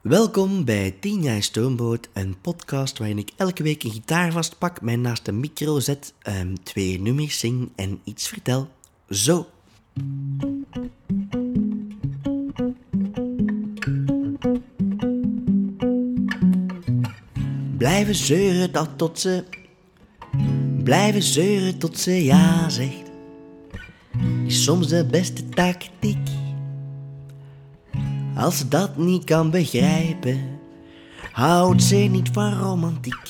Welkom bij 10 jaar Stoomboot, een podcast waarin ik elke week een gitaar vastpak, mij naast de micro zet, ehm, twee nummers zing en iets vertel. Zo. Blijven zeuren dat tot ze... Blijven zeuren tot ze ja zegt. Is soms de beste tactiek. Als dat niet kan begrijpen, houdt ze niet van romantiek.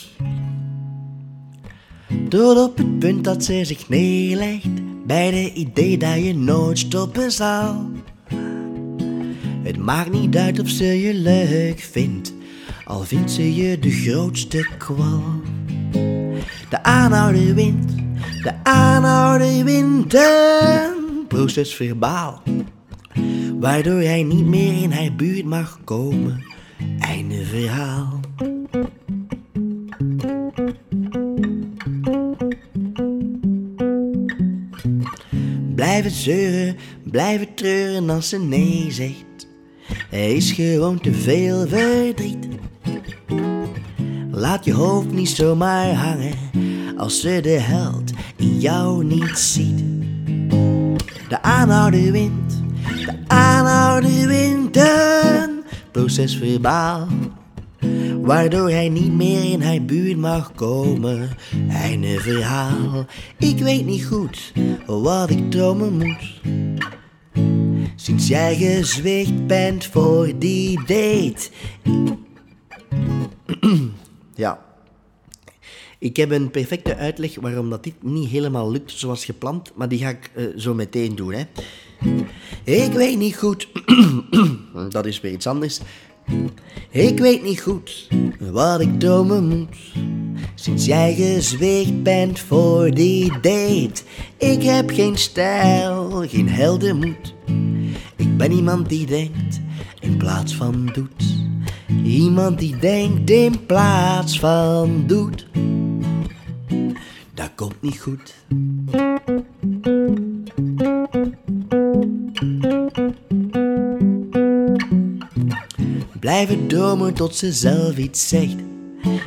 Tot op het punt dat ze zich neerlegt bij de idee dat je nooit stoppen zal. Het maakt niet uit of ze je leuk vindt, al vindt ze je de grootste kwal. De aanhouder wint, de aanhouder wint proces verbaal. Waardoor hij niet meer in haar buurt mag komen. Einde verhaal. Blijven zeuren, blijven treuren als ze nee zegt. Er is gewoon te veel verdriet. Laat je hoofd niet zomaar hangen als ze de held in jou niet ziet. De aanhouder wint, de aanhouder wint een proces verbaal. Waardoor hij niet meer in haar buurt mag komen. Einde verhaal. Ik weet niet goed wat ik dromen moet. Sinds jij gezwicht bent voor die date. ja. Ik heb een perfecte uitleg waarom dat dit niet helemaal lukt zoals gepland, maar die ga ik eh, zo meteen doen. Hè. Ik weet niet goed. dat is weer iets anders. Ik weet niet goed wat ik dromen moet. Sinds jij gezweegd bent voor die date. Ik heb geen stijl, geen heldenmoed. Ik ben iemand die denkt in plaats van doet. Iemand die denkt in plaats van doet. Dat komt niet goed. Blijven dromen tot ze zelf iets zegt,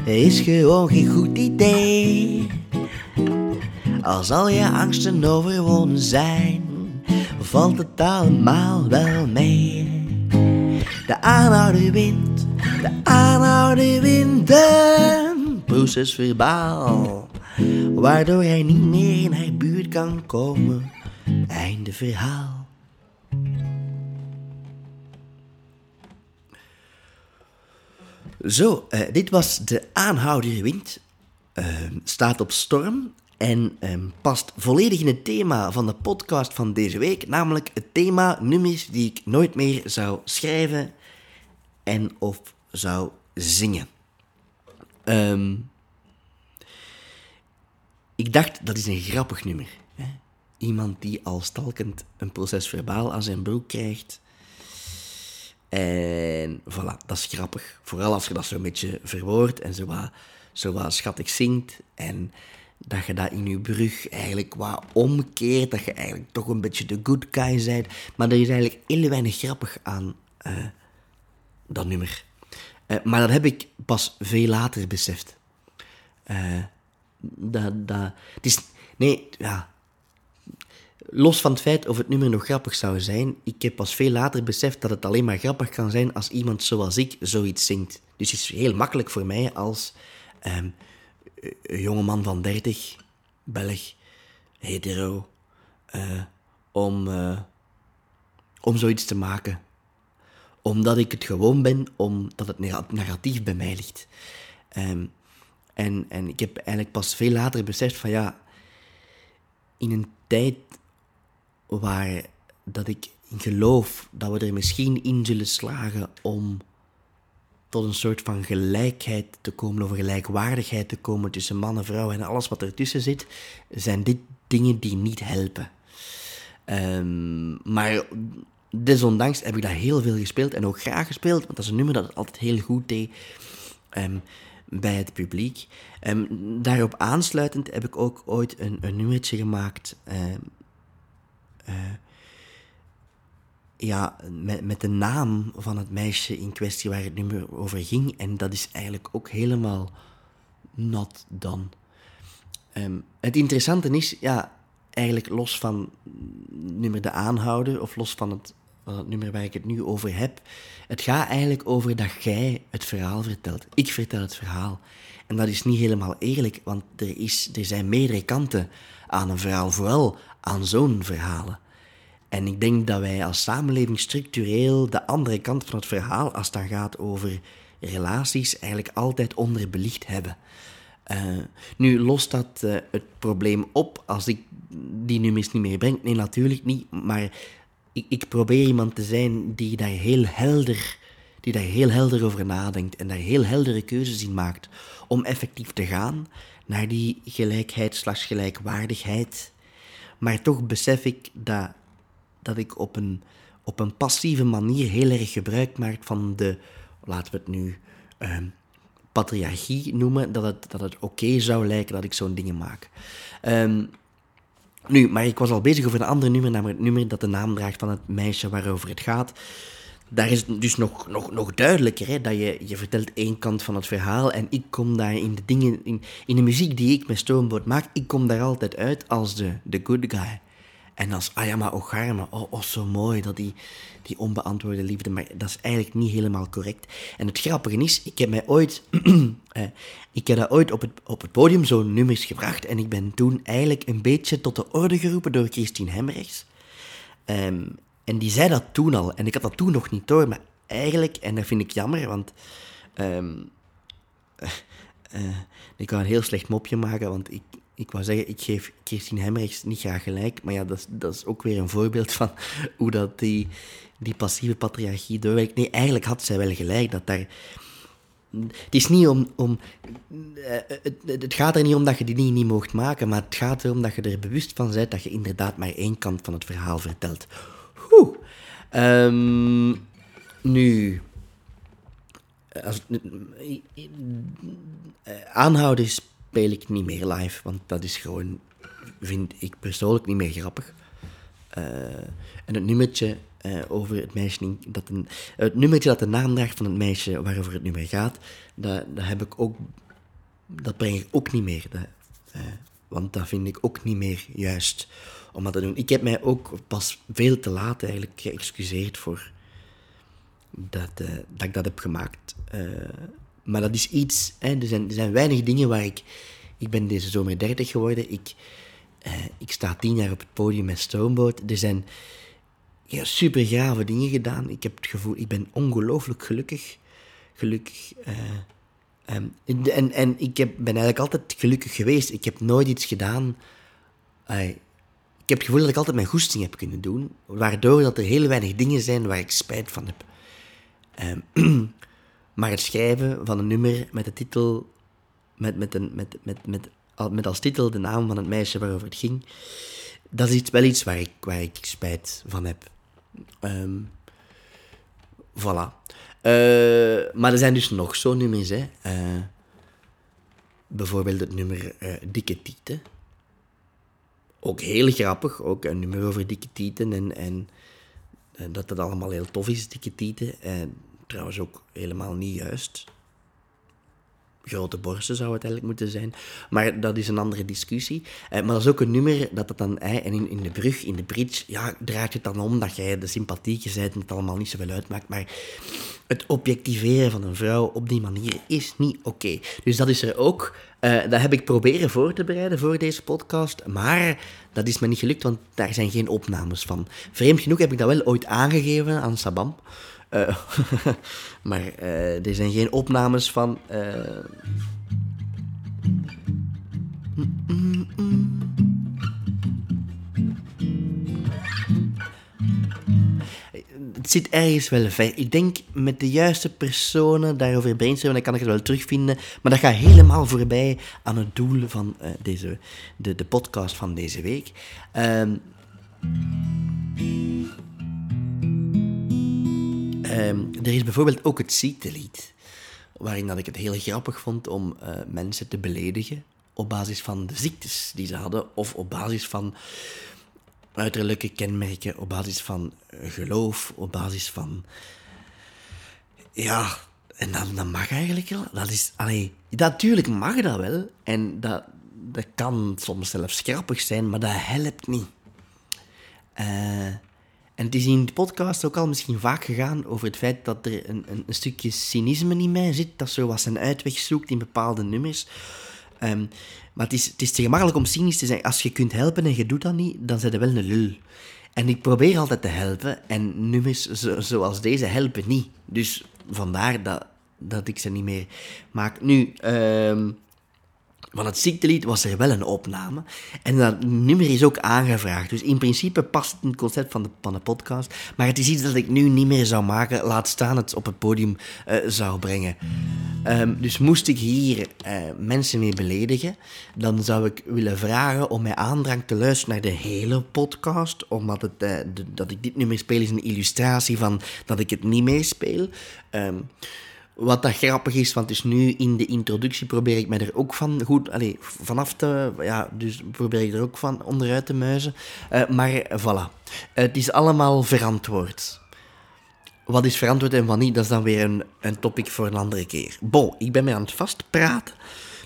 is gewoon geen goed idee. Als al je angsten overwonnen zijn, valt het allemaal wel mee. De aanhouder wint, de aanhouder wint een proces verbaal. Waardoor hij niet meer in haar buurt kan komen. Einde verhaal. Zo, eh, dit was de aanhouder wind. Ehm, staat op storm en ehm, past volledig in het thema van de podcast van deze week. Namelijk het thema nummers die ik nooit meer zou schrijven en of zou zingen. Ehm, ik dacht, dat is een grappig nummer. Hè? Iemand die al stalkend een proces verbaal aan zijn broek krijgt. En voilà, dat is grappig. Vooral als je dat zo'n beetje verwoordt en zo wat, zo wat schattig zingt. En dat je dat in je brug eigenlijk wat omkeert. Dat je eigenlijk toch een beetje de good guy bent. Maar er is eigenlijk heel weinig grappig aan uh, dat nummer. Uh, maar dat heb ik pas veel later beseft. Uh, dat, dat, het is, nee, ja, los van het feit of het nummer nog grappig zou zijn, ik heb pas veel later beseft dat het alleen maar grappig kan zijn als iemand zoals ik zoiets zingt. Dus het is heel makkelijk voor mij als um, een jongeman van 30, Belg, hetero, uh, om, uh, om zoiets te maken. Omdat ik het gewoon ben, omdat het negatief bij mij ligt. Um, en, en ik heb eigenlijk pas veel later beseft van ja, in een tijd waar dat ik geloof dat we er misschien in zullen slagen om tot een soort van gelijkheid te komen, of gelijkwaardigheid te komen tussen man en vrouw en alles wat ertussen zit, zijn dit dingen die niet helpen. Um, maar desondanks heb ik dat heel veel gespeeld en ook graag gespeeld, want dat is een nummer dat het altijd heel goed deed um, bij het publiek. Um, daarop aansluitend heb ik ook ooit een, een nummertje gemaakt uh, ja, met, met de naam van het meisje in kwestie waar het nummer over ging. En dat is eigenlijk ook helemaal not done. Ehm, het interessante is, ja, eigenlijk los van nummer de aanhouden of los van het, het nummer waar ik het nu over heb. Het gaat eigenlijk over dat jij het verhaal vertelt. Ik vertel het verhaal. En dat is niet helemaal eerlijk, want er, is, er zijn meerdere kanten aan een verhaal, vooral aan zo'n verhalen. En ik denk dat wij als samenleving structureel de andere kant van het verhaal, als het dan gaat over relaties, eigenlijk altijd onderbelicht hebben. Uh, nu lost dat uh, het probleem op als ik die nummers niet meer breng? Nee, natuurlijk niet. Maar ik, ik, probeer iemand te zijn die daar heel helder, die daar heel helder over nadenkt en daar heel heldere keuzes in maakt om effectief te gaan naar die gelijkheid slash gelijkwaardigheid. Maar toch besef ik dat, dat ik op een, op een passieve manier heel erg gebruik maak van de, laten we het nu uh, patriarchie noemen, dat het, dat het oké zou lijken dat ik zo'n dingen maak. Um, nu, maar ik was al bezig over een ander nummer, namelijk het nummer dat de naam draagt van het meisje waarover het gaat. Daar is het dus nog, nog, nog duidelijker, hè, dat je, je vertelt één kant van het verhaal en ik kom daar in de dingen, in, in de muziek die ik met Stoomboot maak, ik kom daar altijd uit als de, de good guy. En als Ayama Ogarma, oh, oh, zo mooi, dat die, die onbeantwoorde liefde, maar dat is eigenlijk niet helemaal correct. En het grappige is, ik heb mij ooit, eh, ik heb dat ooit op het, op het podium zo'n nummers gebracht en ik ben toen eigenlijk een beetje tot de orde geroepen door Christine Hemmerichs. Um, en die zei dat toen al, en ik had dat toen nog niet door, maar eigenlijk, en dat vind ik jammer, want um, uh, ik kan een heel slecht mopje maken, want ik, ik wou zeggen, ik geef Christine Hemmerichs niet graag gelijk, maar ja, dat is, dat is ook weer een voorbeeld van hoe dat die, die passieve patriarchie doorwerkt. Nee, eigenlijk had zij wel gelijk, dat daar... Het is niet om... om eh, het, het, gaat er niet om dat je die niet, niet mocht maken, maar het gaat erom dat je er bewust van bent dat je inderdaad maar één kant van het verhaal vertelt. Oeh. Um, nu... Als, uh, aanhouden is speel ik niet meer live, want dat is gewoon, vind ik persoonlijk niet meer grappig. Uh, en het nummertje uh, over het meisje, dat een, het nummertje dat de naam draagt van het meisje waarover het nummer gaat, dat, dat heb ik ook, dat breng ik ook niet meer. Uh, want dat vind ik ook niet meer juist om dat te doen. Ik heb mij ook pas veel te laat eigenlijk geëxcuseerd voor dat, dat ik dat heb gemaakt. Maar dat is iets, hè, er, zijn, er zijn weinig dingen waar ik... Ik ben deze zomer 30 geworden. Ik, eh, ik sta tien jaar op het podium met Stoomboot. Er zijn ja, super grave dingen gedaan. Ik heb het gevoel, ik ben ongelooflijk gelukkig. Gelukkig. Uh, um, en, en ik heb, ben eigenlijk altijd gelukkig geweest. Ik heb nooit iets gedaan. Ik heb het gevoel dat ik altijd mijn goesting heb kunnen doen. Waardoor dat er heel weinig dingen zijn waar ik spijt van heb. Um, Maar het schrijven van een nummer met de titel, met, met, een, met, met, met, met als titel de naam van het meisje waarover het ging, dat is iets, wel iets waar ik, waar ik spijt van heb. Um, voilà. Uh, maar er zijn dus nog zo'n nummers, hè. Uh, bijvoorbeeld het nummer uh, Dikke Tieten. Ook heel grappig, ook een nummer over dikke tieten en, en, en dat dat allemaal heel tof is, dikke tieten. En Trouwens ook helemaal niet juist. Grote borsten zou het eigenlijk moeten zijn. Maar dat is een andere discussie. Eh, maar dat is ook een nummer dat het dan... Eh, en in, in de brug, in de bridge, ja, draait het dan om dat jij de sympathieke bent en het allemaal niet zoveel uitmaakt. Maar het objectiveren van een vrouw op die manier is niet oké. Dus dat is er ook. Uh, dat heb ik proberen voor te bereiden voor deze podcast. Maar dat is me niet gelukt, want daar zijn geen opnames van. Vreemd genoeg heb ik dat wel ooit aangegeven aan Sabam. Uh, maar uh, er zijn geen opnames van. Uh... Het zit ergens wel ver. Ik denk met de juiste personen daarover brainstormen, dan kan ik het wel terugvinden. Maar dat gaat helemaal voorbij aan het doel van deze, de, de podcast van deze week. Um, Um, er is bijvoorbeeld ook het ziektelied, waarin dat ik het heel grappig vond om uh, mensen te beledigen op basis van de ziektes die ze hadden, of op basis van uiterlijke kenmerken, op basis van geloof, op basis van... Ja, en dat, mag eigenlijk wel. Dat is... Allee, natuurlijk mag dat wel. En dat, dat kan soms zelfs grappig zijn, maar dat helpt niet. Uh, en het is in de podcast ook al misschien vaak gegaan over het feit dat er een, een, een stukje cynisme in mij zit, dat zo wat zijn uitweg zoekt in bepaalde nummers. Um, maar het is, het is te gemakkelijk om cynisch te zijn. Als je kunt helpen en je doet dat niet, dan zijn je wel een lul. En ik probeer altijd te helpen en nummers zoals deze helpen niet. Dus vandaar dat, dat ik ze niet meer maak. Nu, um, van het ziektelied was er wel een opname. En dat nummer is ook aangevraagd. Dus in principe past het in het concept van de, van podcast. Maar het is iets dat ik nu niet meer zou maken. Laat staan het op het podium uh, zou brengen. Um, dus moest ik hier uh, mensen mee beledigen. Dan zou ik willen vragen om mij aandrang te luisteren naar de hele podcast. Omdat het, de, dat ik dit nummer speel is een illustratie van dat ik het niet meespeel. Um, wat dat grappig is, want dus nu in de introductie probeer ik mij er ook van goed, allez, vanaf te, ja, dus probeer ik er ook van onderuit te muizen. Uh, maar voilà, het is allemaal verantwoord. Wat is verantwoord en wat niet, dat is dan weer een, een topic voor een andere keer. Bon, ik ben mij aan het vastpraten,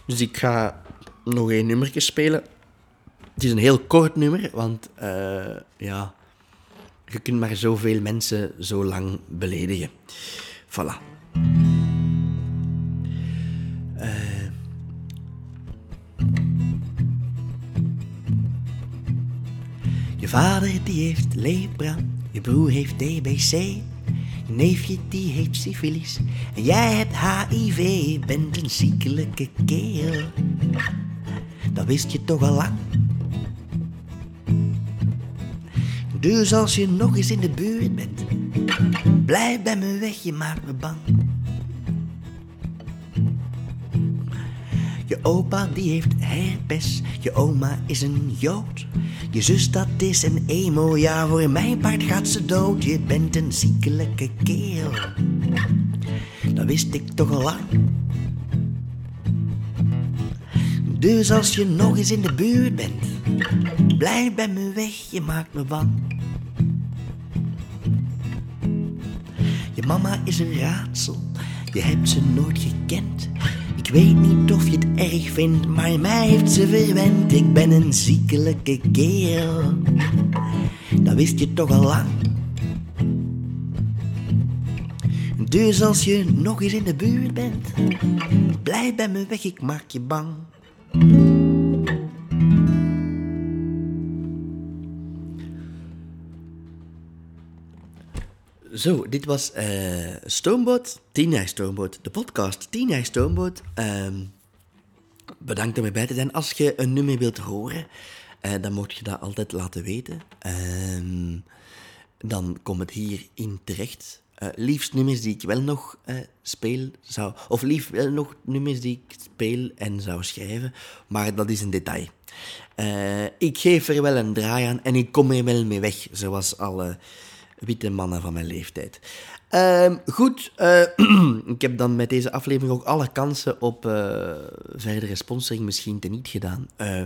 dus ik ga nog één nummertje spelen. Het is een heel kort nummer, want uh, ja, je kunt maar zoveel mensen zo lang beledigen. Voilà. Je vader die heeft lepra, je broer heeft DBC, je neefje die heeft syfilis en jij hebt HIV, je bent een ziekelijke kerel. Dat wist je toch al lang. Dus als je nog eens in de buurt bent, blijf bij me weg, je maakt me bang. Je opa die heeft herpes, je oma is een jood. Je zus dat is een emo, ja voor mijn part gaat ze dood. Je bent een ziekelijke kerel, dat wist ik toch al lang. Dus als je nog eens in de buurt bent, blijf bij me weg, je maakt me bang. Je mama is een raadsel, je hebt ze nooit gekend. Ik weet niet of je het erg vindt, maar mij heeft ze verwend. Ik ben een ziekelijke kerel, dat wist je toch al lang. Dus als je nog eens in de buurt bent, blijf bij me weg, ik maak je bang. Zo, dit was uh, Stoomboot, 10 jaar Stoomboot, de podcast 10 jaar Stoomboot. Uh, bedankt om erbij te zijn. Als je een nummer wilt horen, uh, dan moet je dat altijd laten weten. Uh, dan komt het hierin terecht. Uh, liefst nummers die ik wel nog speel zou. Of liefst wel nog nummers die ik speel en zou schrijven. Maar dat is een detail. Ik geef er wel een draai aan en ik kom er wel mee weg. Zoals alle witte mannen van mijn leeftijd. Uh, goed, uh, ik heb dan met deze aflevering ook alle kansen op uh, verdere sponsoring misschien teniet gedaan. Uh,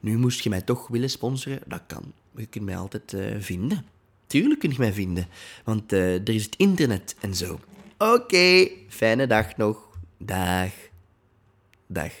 nu moest je mij toch willen sponsoren, dat kan. Je kunt mij altijd vinden. Tuurlijk kun je mij vinden, want er is het internet en zo. Oké, fijne dag nog. Dag. Dag.